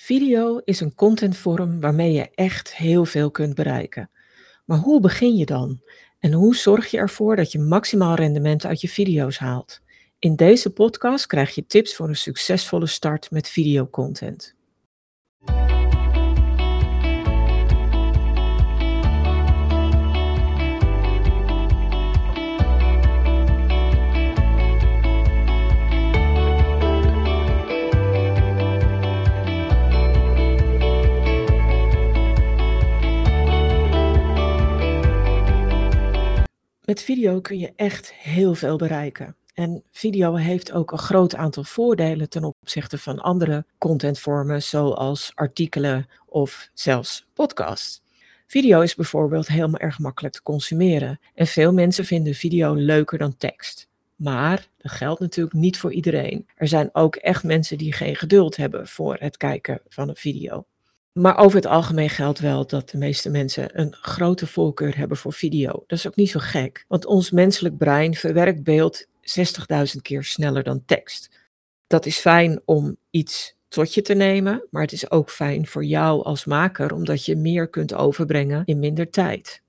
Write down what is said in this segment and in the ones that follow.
Video is een contentvorm waarmee je echt heel veel kunt bereiken. Maar hoe begin je dan? En hoe zorg je ervoor dat je maximaal rendement uit je video's haalt? In deze podcast krijg je tips voor een succesvolle start met videocontent. Met video kun je echt heel veel bereiken. En video heeft ook een groot aantal voordelen ten opzichte van andere contentvormen, zoals artikelen of zelfs podcasts. Video is bijvoorbeeld heel erg makkelijk te consumeren en veel mensen vinden video leuker dan tekst. Maar dat geldt natuurlijk niet voor iedereen. Er zijn ook echt mensen die geen geduld hebben voor het kijken van een video. Maar over het algemeen geldt wel dat de meeste mensen een grote voorkeur hebben voor video. Dat is ook niet zo gek, want ons menselijk brein verwerkt beeld 60.000 keer sneller dan tekst. Dat is fijn om iets tot je te nemen, maar het is ook fijn voor jou als maker omdat je meer kunt overbrengen in minder tijd.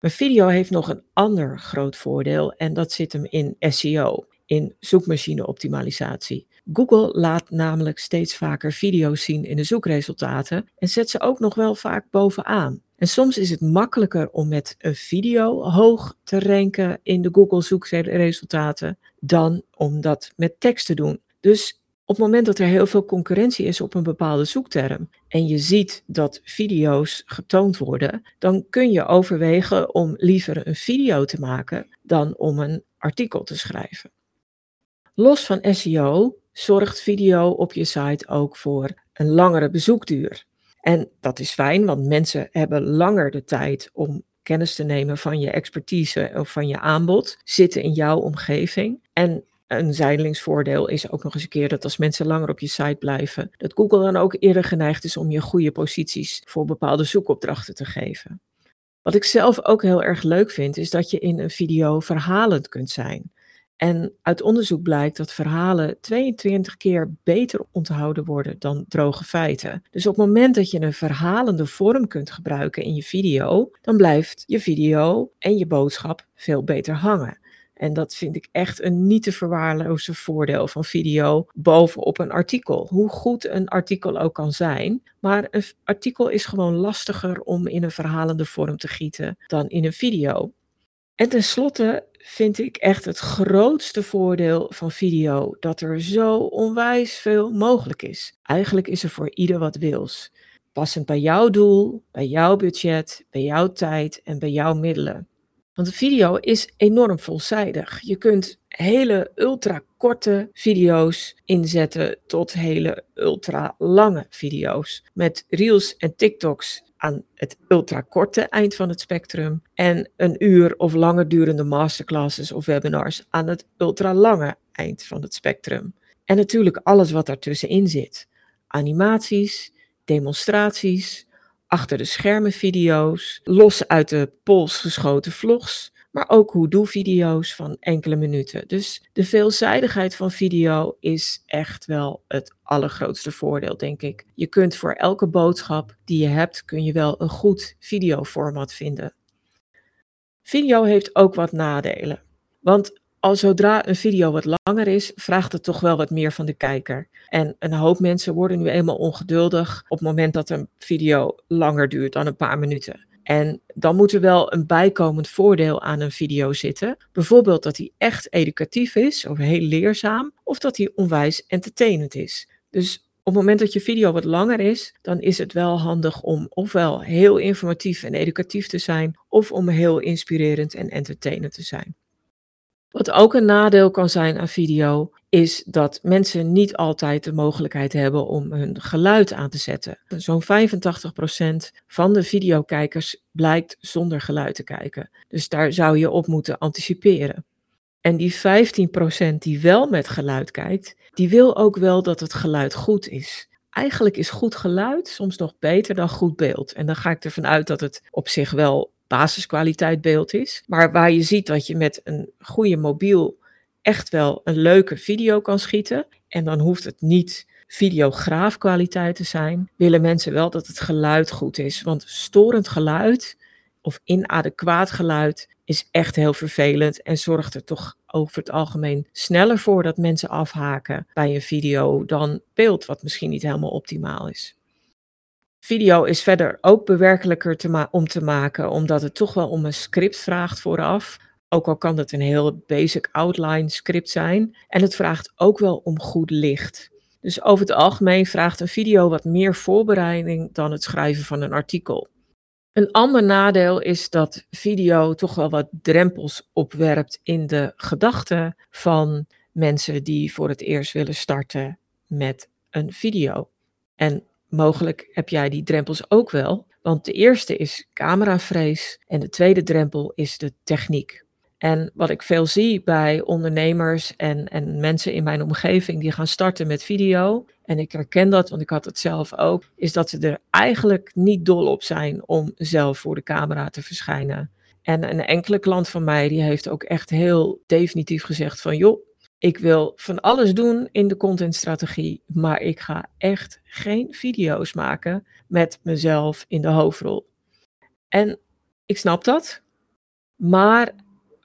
Maar video heeft nog een ander groot voordeel en dat zit hem in SEO, in zoekmachine-optimalisatie. Google laat namelijk steeds vaker video's zien in de zoekresultaten en zet ze ook nog wel vaak bovenaan. En soms is het makkelijker om met een video hoog te ranken in de Google zoekresultaten dan om dat met tekst te doen. Dus op het moment dat er heel veel concurrentie is op een bepaalde zoekterm en je ziet dat video's getoond worden, dan kun je overwegen om liever een video te maken dan om een artikel te schrijven. Los van SEO zorgt video op je site ook voor een langere bezoekduur. En dat is fijn, want mensen hebben langer de tijd om kennis te nemen van je expertise of van je aanbod, zitten in jouw omgeving. En een zijdelingsvoordeel is ook nog eens een keer dat als mensen langer op je site blijven, dat Google dan ook eerder geneigd is om je goede posities voor bepaalde zoekopdrachten te geven. Wat ik zelf ook heel erg leuk vind, is dat je in een video verhalend kunt zijn. En uit onderzoek blijkt dat verhalen 22 keer beter onthouden worden dan droge feiten. Dus op het moment dat je een verhalende vorm kunt gebruiken in je video, dan blijft je video en je boodschap veel beter hangen. En dat vind ik echt een niet te verwaarlozen voordeel van video bovenop een artikel. Hoe goed een artikel ook kan zijn. Maar een artikel is gewoon lastiger om in een verhalende vorm te gieten dan in een video. En tenslotte vind ik echt het grootste voordeel van video dat er zo onwijs veel mogelijk is. Eigenlijk is er voor ieder wat wils. Passend bij jouw doel, bij jouw budget, bij jouw tijd en bij jouw middelen. Want een video is enorm veelzijdig. Je kunt hele ultra korte video's inzetten tot hele ultra lange video's. Met reels en TikToks aan het ultrakorte eind van het spectrum en een uur of langer durende masterclasses of webinars aan het ultralange eind van het spectrum. En natuurlijk alles wat daartussenin zit. Animaties, demonstraties, achter de schermen video's, los uit de pols geschoten vlogs, maar ook hoe-doe-video's van enkele minuten. Dus de veelzijdigheid van video is echt wel het allergrootste voordeel, denk ik. Je kunt voor elke boodschap die je hebt, kun je wel een goed videoformat vinden. Video heeft ook wat nadelen. Want al zodra een video wat langer is, vraagt het toch wel wat meer van de kijker. En een hoop mensen worden nu eenmaal ongeduldig op het moment dat een video langer duurt dan een paar minuten. En dan moet er wel een bijkomend voordeel aan een video zitten. Bijvoorbeeld dat hij echt educatief is of heel leerzaam, of dat hij onwijs entertainend is. Dus op het moment dat je video wat langer is, dan is het wel handig om ofwel heel informatief en educatief te zijn, of om heel inspirerend en entertainend te zijn. Wat ook een nadeel kan zijn aan video, is dat mensen niet altijd de mogelijkheid hebben om hun geluid aan te zetten. Zo'n 85% van de videokijkers blijkt zonder geluid te kijken. Dus daar zou je op moeten anticiperen. En die 15% die wel met geluid kijkt, die wil ook wel dat het geluid goed is. Eigenlijk is goed geluid soms nog beter dan goed beeld. En dan ga ik ervan uit dat het op zich wel basiskwaliteit beeld is. Maar waar je ziet dat je met een goede mobiel echt wel een leuke video kan schieten. En dan hoeft het niet videograafkwaliteiten zijn, willen mensen wel dat het geluid goed is. Want storend geluid of inadequaat geluid is echt heel vervelend en zorgt er toch over het algemeen sneller voor dat mensen afhaken bij een video dan beeld, wat misschien niet helemaal optimaal is. Video is verder ook bewerkelijker te om te maken, omdat het toch wel om een script vraagt vooraf. Ook al kan het een heel basic outline script zijn. En het vraagt ook wel om goed licht. Dus over het algemeen vraagt een video wat meer voorbereiding dan het schrijven van een artikel. Een ander nadeel is dat video toch wel wat drempels opwerpt in de gedachten van mensen die voor het eerst willen starten met een video. En mogelijk heb jij die drempels ook wel, want de eerste is cameravrees en de tweede drempel is de techniek. En wat ik veel zie bij ondernemers en, en mensen in mijn omgeving die gaan starten met video, en ik herken dat, want ik had het zelf ook, is dat ze er eigenlijk niet dol op zijn om zelf voor de camera te verschijnen. En een enkele klant van mij die heeft ook echt heel definitief gezegd van joh, ik wil van alles doen in de contentstrategie, maar ik ga echt geen video's maken met mezelf in de hoofdrol. En ik snap dat, maar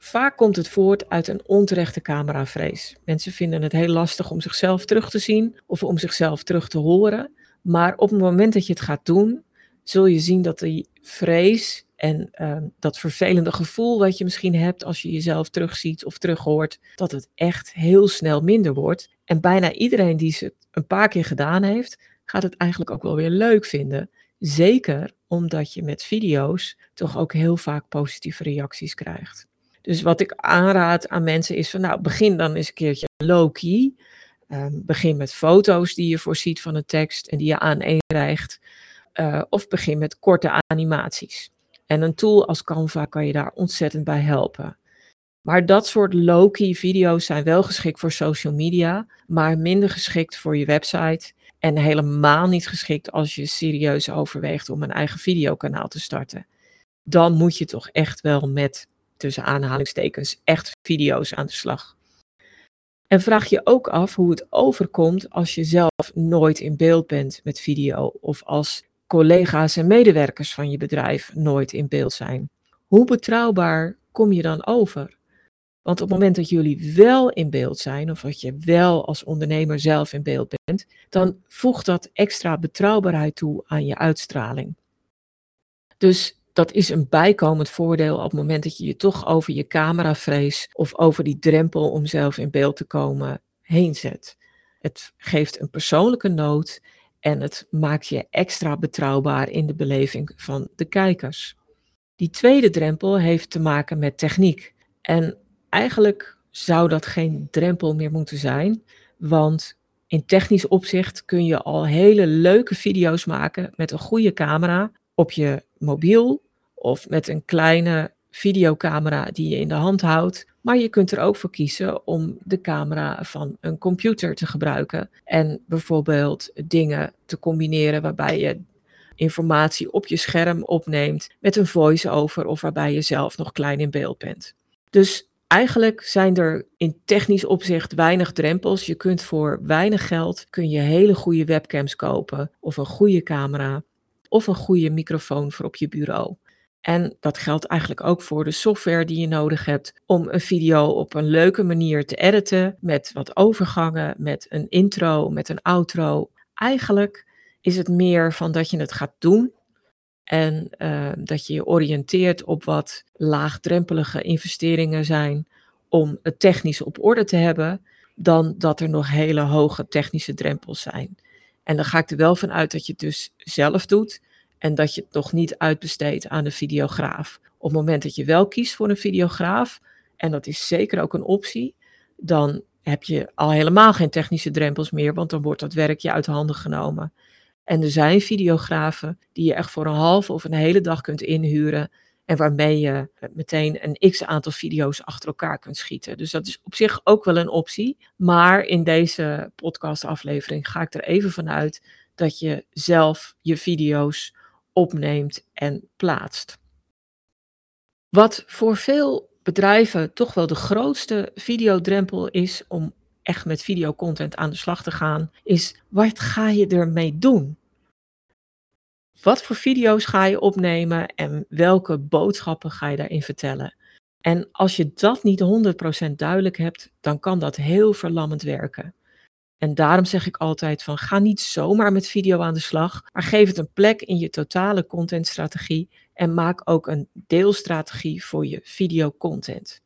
Vaak komt het voort uit een onterechte cameravrees. Mensen vinden het heel lastig om zichzelf terug te zien of om zichzelf terug te horen. Maar op het moment dat je het gaat doen, zul je zien dat die vrees en uh, dat vervelende gevoel wat je misschien hebt als je jezelf terugziet of terughoort, dat het echt heel snel minder wordt. En bijna iedereen die het een paar keer gedaan heeft, gaat het eigenlijk ook wel weer leuk vinden. Zeker omdat je met video's toch ook heel vaak positieve reacties krijgt. Dus wat ik aanraad aan mensen is van nou, begin dan eens een keertje low-key. Ehm, begin met foto's die je voorziet van een tekst en die je aaneenrijgt. Uh, of begin met korte animaties. En een tool als Canva kan je daar ontzettend bij helpen. Maar dat soort low-key video's zijn wel geschikt voor social media, maar minder geschikt voor je website. En helemaal niet geschikt als je serieus overweegt om een eigen videokanaal te starten. Dan moet je toch echt wel met tussen aanhalingstekens, echt video's aan de slag. En vraag je ook af hoe het overkomt als je zelf nooit in beeld bent met video of als collega's en medewerkers van je bedrijf nooit in beeld zijn. Hoe betrouwbaar kom je dan over? Want op het moment dat jullie wel in beeld zijn, of dat je wel als ondernemer zelf in beeld bent, dan voegt dat extra betrouwbaarheid toe aan je uitstraling. Dus dat is een bijkomend voordeel op het moment dat je je toch over je cameravrees of over die drempel om zelf in beeld te komen heen zet. Het geeft een persoonlijke noot en het maakt je extra betrouwbaar in de beleving van de kijkers. Die tweede drempel heeft te maken met techniek. En eigenlijk zou dat geen drempel meer moeten zijn, want in technisch opzicht kun je al hele leuke video's maken met een goede camera op je mobiel of met een kleine videocamera die je in de hand houdt. Maar je kunt er ook voor kiezen om de camera van een computer te gebruiken en bijvoorbeeld dingen te combineren waarbij je informatie op je scherm opneemt met een voice-over of waarbij je zelf nog klein in beeld bent. Dus eigenlijk zijn er in technisch opzicht weinig drempels. Je kunt voor weinig geld kun je hele goede webcams kopen of een goede camera of een goede microfoon voor op je bureau. En dat geldt eigenlijk ook voor de software die je nodig hebt om een video op een leuke manier te editen, met wat overgangen, met een intro, met een outro. Eigenlijk is het meer van dat je het gaat doen en uh, dat je je oriënteert op wat laagdrempelige investeringen zijn om het technisch op orde te hebben, dan dat er nog hele hoge technische drempels zijn. En dan ga ik er wel van uit dat je het dus zelf doet en dat je het nog niet uitbesteedt aan de videograaf. Op het moment dat je wel kiest voor een videograaf, en dat is zeker ook een optie, dan heb je al helemaal geen technische drempels meer, want dan wordt dat werkje uit handen genomen. En er zijn videografen die je echt voor een halve of een hele dag kunt inhuren en waarmee je meteen een x aantal video's achter elkaar kunt schieten. Dus dat is op zich ook wel een optie. Maar in deze podcastaflevering ga ik er even vanuit dat je zelf je video's opneemt en plaatst. Wat voor veel bedrijven toch wel de grootste videodrempel is om echt met videocontent aan de slag te gaan, is wat ga je ermee doen? Wat voor video's ga je opnemen en welke boodschappen ga je daarin vertellen? En als je dat niet 100% duidelijk hebt, dan kan dat heel verlammend werken. En daarom zeg ik altijd van ga niet zomaar met video aan de slag, maar geef het een plek in je totale contentstrategie en maak ook een deelstrategie voor je videocontent.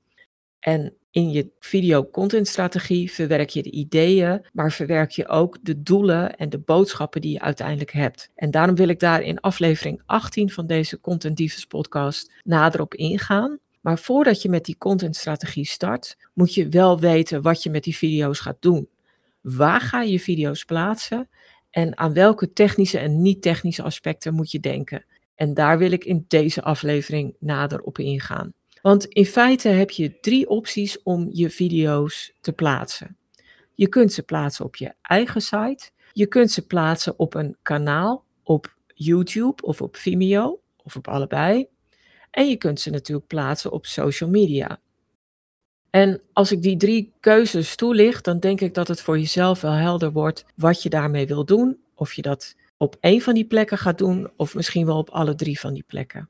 En in je video contentstrategie verwerk je de ideeën, maar verwerk je ook de doelen en de boodschappen die je uiteindelijk hebt. En daarom wil ik daar in aflevering 18 van deze Content Divas podcast nader op ingaan. Maar voordat je met die contentstrategie start, moet je wel weten wat je met die video's gaat doen. Waar ga je video's plaatsen en aan welke technische en niet-technische aspecten moet je denken? En daar wil ik in deze aflevering nader op ingaan. Want in feite heb je drie opties om je video's te plaatsen. Je kunt ze plaatsen op je eigen site. Je kunt ze plaatsen op een kanaal op YouTube of op Vimeo of op allebei. En je kunt ze natuurlijk plaatsen op social media. En als ik die drie keuzes toelicht, dan denk ik dat het voor jezelf wel helder wordt wat je daarmee wil doen. Of je dat op één van die plekken gaat doen, of misschien wel op alle drie van die plekken.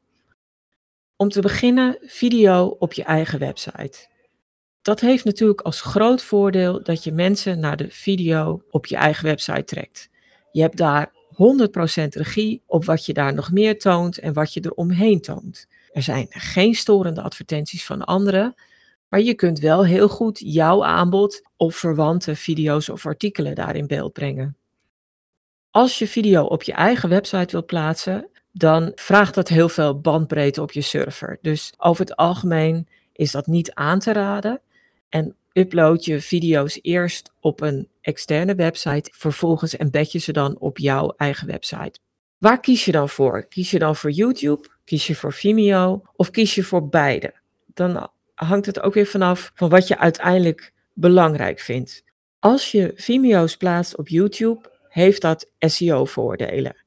Om te beginnen, video op je eigen website. Dat heeft natuurlijk als groot voordeel dat je mensen naar de video op je eigen website trekt. Je hebt daar 100% regie op wat je daar nog meer toont en wat je er omheen toont. Er zijn geen storende advertenties van anderen, maar je kunt wel heel goed jouw aanbod of verwante video's of artikelen daar in beeld brengen. Als je video op je eigen website wilt plaatsen, dan vraagt dat heel veel bandbreedte op je server. Dus over het algemeen is dat niet aan te raden. En upload je video's eerst op een externe website, vervolgens embed je ze dan op jouw eigen website. Waar kies je dan voor? Kies je dan voor YouTube? Kies je voor Vimeo? Of kies je voor beide? Dan hangt het ook weer vanaf van wat je uiteindelijk belangrijk vindt. Als je Vimeo's plaatst op YouTube, heeft dat SEO-voordelen.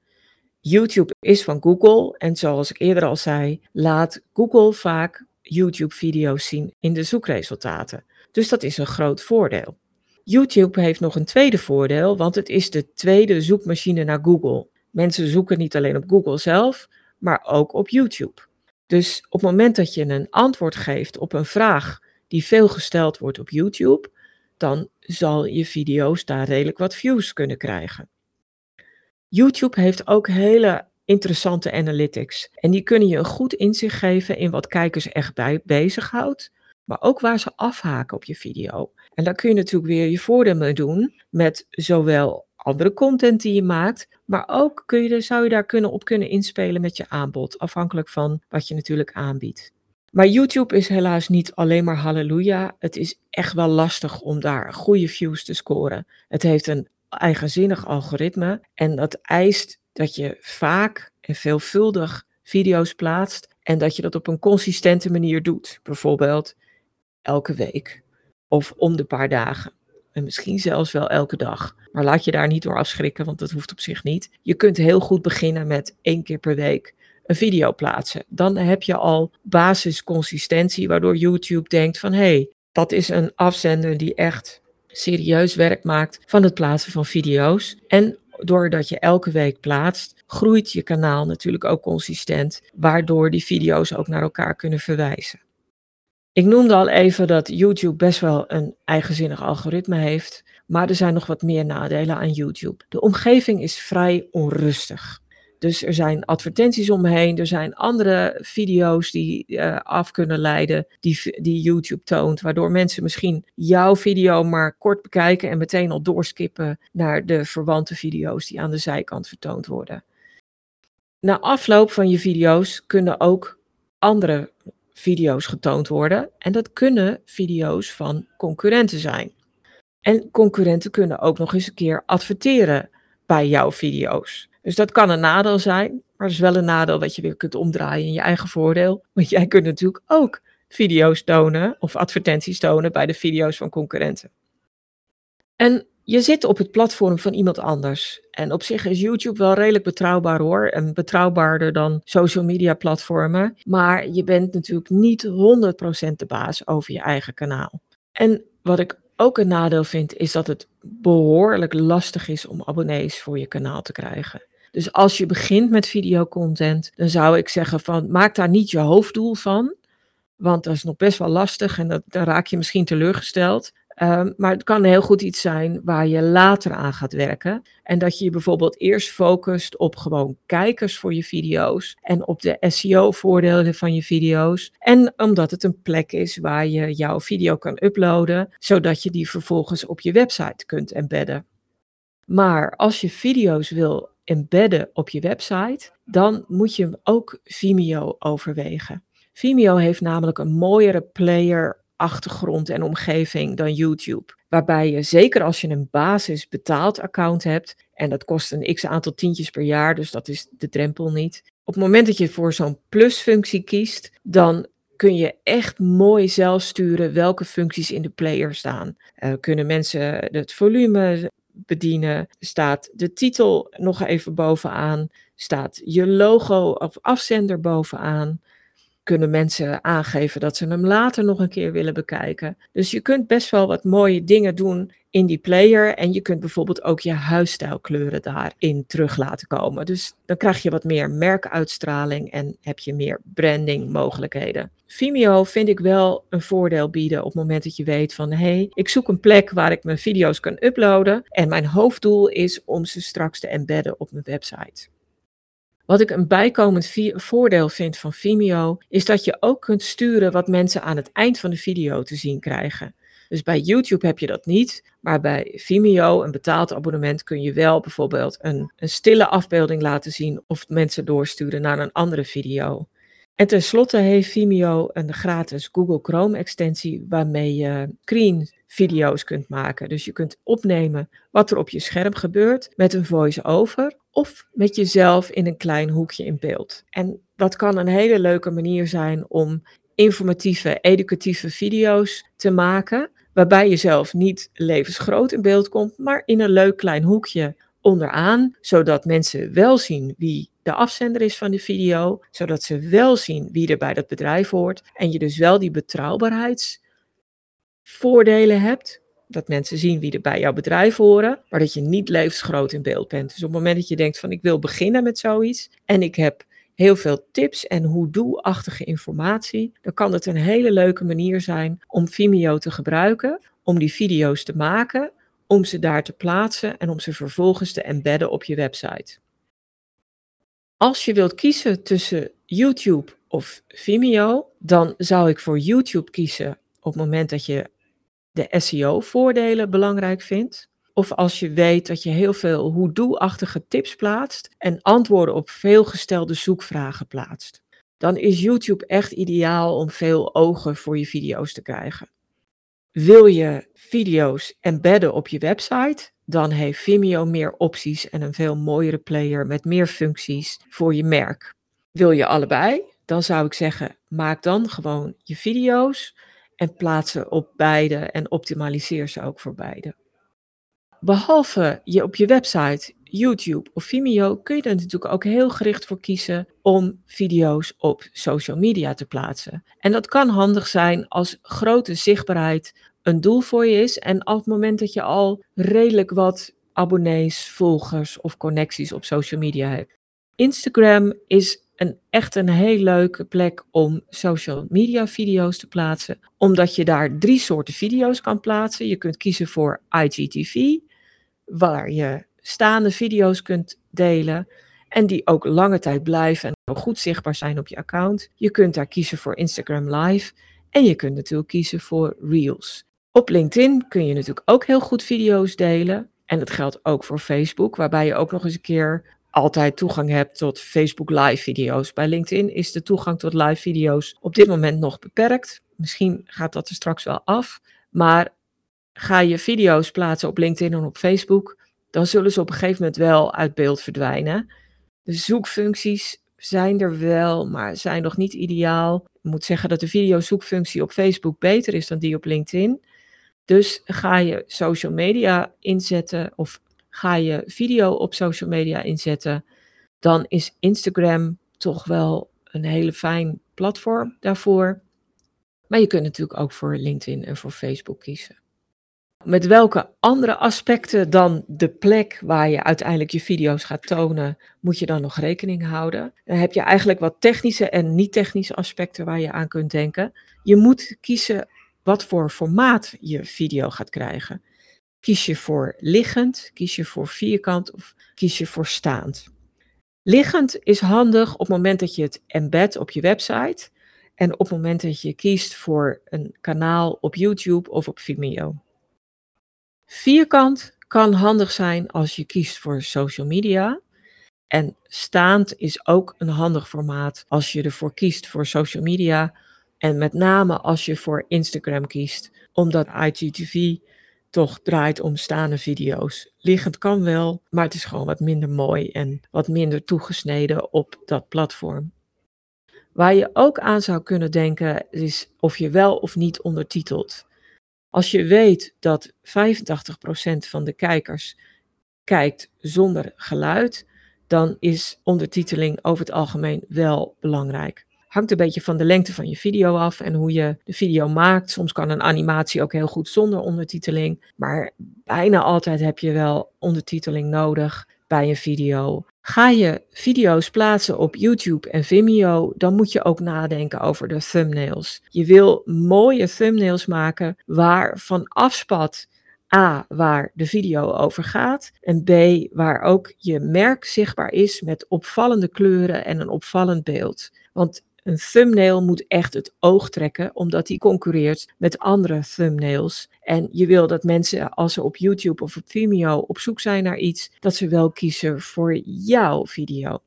YouTube is van Google en zoals ik eerder al zei, laat Google vaak YouTube-video's zien in de zoekresultaten. Dus dat is een groot voordeel. YouTube heeft nog een tweede voordeel, want het is de tweede zoekmachine naar Google. Mensen zoeken niet alleen op Google zelf, maar ook op YouTube. Dus op het moment dat je een antwoord geeft op een vraag die veel gesteld wordt op YouTube, dan zal je video's daar redelijk wat views kunnen krijgen. YouTube heeft ook hele interessante analytics. En die kunnen je een goed inzicht geven in wat kijkers echt bij, bezighoudt, maar ook waar ze afhaken op je video. En daar kun je natuurlijk weer je voordeel mee doen met zowel andere content die je maakt, maar ook kun je, zou je daar kunnen op kunnen inspelen met je aanbod, afhankelijk van wat je natuurlijk aanbiedt. Maar YouTube is helaas niet alleen maar halleluja. Het is echt wel lastig om daar goede views te scoren. Het heeft een eigenzinnig algoritme en dat eist dat je vaak en veelvuldig video's plaatst en dat je dat op een consistente manier doet. Bijvoorbeeld elke week of om de paar dagen. En misschien zelfs wel elke dag. Maar laat je daar niet door afschrikken, want dat hoeft op zich niet. Je kunt heel goed beginnen met één keer per week een video plaatsen. Dan heb je al basisconsistentie, waardoor YouTube denkt van hé, hey, dat is een afzender die echt serieus werk maakt van het plaatsen van video's. En doordat je elke week plaatst, groeit je kanaal natuurlijk ook consistent, waardoor die video's ook naar elkaar kunnen verwijzen. Ik noemde al even dat YouTube best wel een eigenzinnig algoritme heeft, maar er zijn nog wat meer nadelen aan YouTube. De omgeving is vrij onrustig. Dus er zijn advertenties omheen, er zijn andere video's die uh, af kunnen leiden, die, die YouTube toont, waardoor mensen misschien jouw video maar kort bekijken en meteen al doorskippen naar de verwante video's die aan de zijkant vertoond worden. Na afloop van je video's kunnen ook andere video's getoond worden en dat kunnen video's van concurrenten zijn. En concurrenten kunnen ook nog eens een keer adverteren bij jouw video's. Dus dat kan een nadeel zijn, maar het is wel een nadeel dat je weer kunt omdraaien in je eigen voordeel. Want jij kunt natuurlijk ook video's tonen of advertenties tonen bij de video's van concurrenten. En je zit op het platform van iemand anders. En op zich is YouTube wel redelijk betrouwbaar hoor. En betrouwbaarder dan social media platformen. Maar je bent natuurlijk niet 100% de baas over je eigen kanaal. En wat ik ook een nadeel vind, is dat het behoorlijk lastig is om abonnees voor je kanaal te krijgen. Dus als je begint met videocontent, dan zou ik zeggen van maak daar niet je hoofddoel van. Want dat is nog best wel lastig en dat, dan raak je misschien teleurgesteld. Ehm, maar het kan heel goed iets zijn waar je later aan gaat werken. En dat je je bijvoorbeeld eerst focust op gewoon kijkers voor je video's. En op de SEO-voordelen van je video's. En omdat het een plek is waar je jouw video kan uploaden. Zodat je die vervolgens op je website kunt embedden. Maar als je video's wil embedden op je website, dan moet je ook Vimeo overwegen. Vimeo heeft namelijk een mooiere player achtergrond en omgeving dan YouTube. Waarbij je, zeker als je een basis betaald account hebt, en dat kost een x aantal tientjes per jaar, dus dat is de drempel niet. Op het moment dat je voor zo'n plusfunctie kiest, dan kun je echt mooi zelf sturen welke functies in de player staan. Uh, kunnen mensen het volume bedienen? Staat de titel nog even bovenaan? Staat je logo of afzender bovenaan? Kunnen mensen aangeven dat ze hem later nog een keer willen bekijken. Dus je kunt best wel wat mooie dingen doen in die player. En je kunt bijvoorbeeld ook je huisstijlkleuren daarin terug laten komen. Dus dan krijg je wat meer merkuitstraling en heb je meer branding mogelijkheden. Vimeo vind ik wel een voordeel bieden op het moment dat je weet van hé, hey, ik zoek een plek waar ik mijn video's kan uploaden. En mijn hoofddoel is om ze straks te embedden op mijn website. Wat ik een bijkomend voordeel vind van Vimeo, is dat je ook kunt sturen wat mensen aan het eind van de video te zien krijgen. Dus bij YouTube heb je dat niet, maar bij Vimeo, een betaald abonnement, kun je wel bijvoorbeeld een, een stille afbeelding laten zien of mensen doorsturen naar een andere video. En tenslotte heeft Vimeo een gratis Google Chrome extensie waarmee je screen video's kunt maken. Dus je kunt opnemen wat er op je scherm gebeurt met een voice-over of met jezelf in een klein hoekje in beeld. En dat kan een hele leuke manier zijn om informatieve, educatieve video's te maken, waarbij je zelf niet levensgroot in beeld komt, maar in een leuk klein hoekje onderaan, zodat mensen wel zien wie de afzender is van de video, zodat ze wel zien wie er bij dat bedrijf hoort en je dus wel die betrouwbaarheidsvoordelen hebt dat mensen zien wie er bij jouw bedrijf horen, maar dat je niet levensgroot in beeld bent. Dus op het moment dat je denkt van ik wil beginnen met zoiets en ik heb heel veel tips en hoe-doe-achtige informatie, dan kan het een hele leuke manier zijn om Vimeo te gebruiken, om die video's te maken, om ze daar te plaatsen en om ze vervolgens te embedden op je website. Als je wilt kiezen tussen YouTube of Vimeo, dan zou ik voor YouTube kiezen op het moment dat je de SEO-voordelen belangrijk vindt. Of als je weet dat je heel veel hoe-doe-achtige tips plaatst en antwoorden op veelgestelde zoekvragen plaatst. Dan is YouTube echt ideaal om veel ogen voor je video's te krijgen. Wil je video's embedden op je website? Dan heeft Vimeo meer opties en een veel mooiere player met meer functies voor je merk. Wil je allebei? Dan zou ik zeggen, maak dan gewoon je video's en plaats ze op beide en optimaliseer ze ook voor beide. Behalve je op je website, YouTube of Vimeo kun je er natuurlijk ook heel gericht voor kiezen om video's op social media te plaatsen. En dat kan handig zijn als grote zichtbaarheid een doel voor je is en op het moment dat je al redelijk wat abonnees, volgers of connecties op social media hebt. Instagram is een, echt een heel leuke plek om social media video's te plaatsen. Omdat je daar drie soorten video's kan plaatsen. Je kunt kiezen voor IGTV, waar je staande video's kunt delen. En die ook lange tijd blijven en goed zichtbaar zijn op je account. Je kunt daar kiezen voor Instagram Live. En je kunt natuurlijk kiezen voor Reels. Op LinkedIn kun je natuurlijk ook heel goed video's delen. En dat geldt ook voor Facebook, waarbij je ook nog eens een keer altijd toegang hebt tot Facebook live video's. Bij LinkedIn is de toegang tot live video's op dit moment nog beperkt. Misschien gaat dat er straks wel af. Maar ga je video's plaatsen op LinkedIn en op Facebook, dan zullen ze op een gegeven moment wel uit beeld verdwijnen. De zoekfuncties zijn er wel, maar zijn nog niet ideaal. Ik moet zeggen dat de videozoekfunctie op Facebook beter is dan die op LinkedIn. Dus ga je social media inzetten of ga je video op social media inzetten, dan is Instagram toch wel een hele fijn platform daarvoor. Maar je kunt natuurlijk ook voor LinkedIn en voor Facebook kiezen. Met welke andere aspecten dan de plek waar je uiteindelijk je video's gaat tonen, moet je dan nog rekening houden? Dan heb je eigenlijk wat technische en niet-technische aspecten waar je aan kunt denken. Je moet kiezen wat voor formaat je video gaat krijgen. Kies je voor liggend, kies je voor vierkant of kies je voor staand. Liggend is handig op het moment dat je het embed op je website en op het moment dat je kiest voor een kanaal op YouTube of op Vimeo. Vierkant kan handig zijn als je kiest voor social media. En staand is ook een handig formaat als je ervoor kiest voor social media. En met name als je voor Instagram kiest, omdat IGTV toch draait om staande video's. Liggend kan wel, maar het is gewoon wat minder mooi en wat minder toegesneden op dat platform. Waar je ook aan zou kunnen denken is of je wel of niet ondertitelt. Als je weet dat 85% van de kijkers kijkt zonder geluid, dan is ondertiteling over het algemeen wel belangrijk. Hangt een beetje van de lengte van je video af en hoe je de video maakt. Soms kan een animatie ook heel goed zonder ondertiteling, maar bijna altijd heb je wel ondertiteling nodig bij een video. Ga je video's plaatsen op YouTube en Vimeo, dan moet je ook nadenken over de thumbnails. Je wil mooie thumbnails maken waar van afspat A, waar de video over gaat. En B, waar ook je merk zichtbaar is met opvallende kleuren en een opvallend beeld. Want een thumbnail moet echt het oog trekken, omdat die concurreert met andere thumbnails. En je wil dat mensen, als ze op YouTube of op Vimeo op zoek zijn naar iets, dat ze wel kiezen voor jouw video.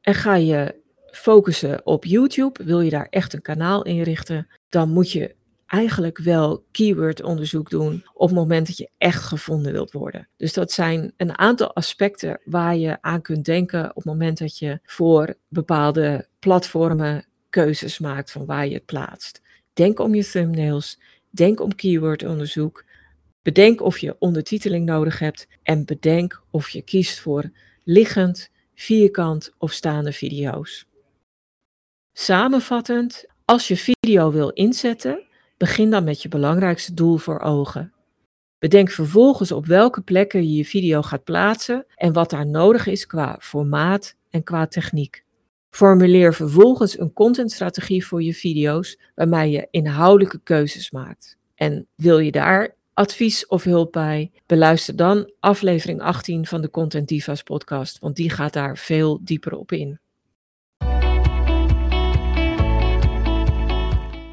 En ga je focussen op YouTube, wil je daar echt een kanaal inrichten, dan moet je eigenlijk wel keywordonderzoek doen op het moment dat je echt gevonden wilt worden. Dus dat zijn een aantal aspecten waar je aan kunt denken op het moment dat je voor bepaalde platformen keuzes maakt van waar je het plaatst. Denk om je thumbnails, denk om keywordonderzoek, bedenk of je ondertiteling nodig hebt en bedenk of je kiest voor liggend, vierkant of staande video's. Samenvattend, als je video wil inzetten, Begin dan met je belangrijkste doel voor ogen. Bedenk vervolgens op welke plekken je je video gaat plaatsen en wat daar nodig is qua formaat en qua techniek. Formuleer vervolgens een contentstrategie voor je video's waarmee je inhoudelijke keuzes maakt. En wil je daar advies of hulp bij? Beluister dan aflevering 18 van de Content Divas podcast, want die gaat daar veel dieper op in.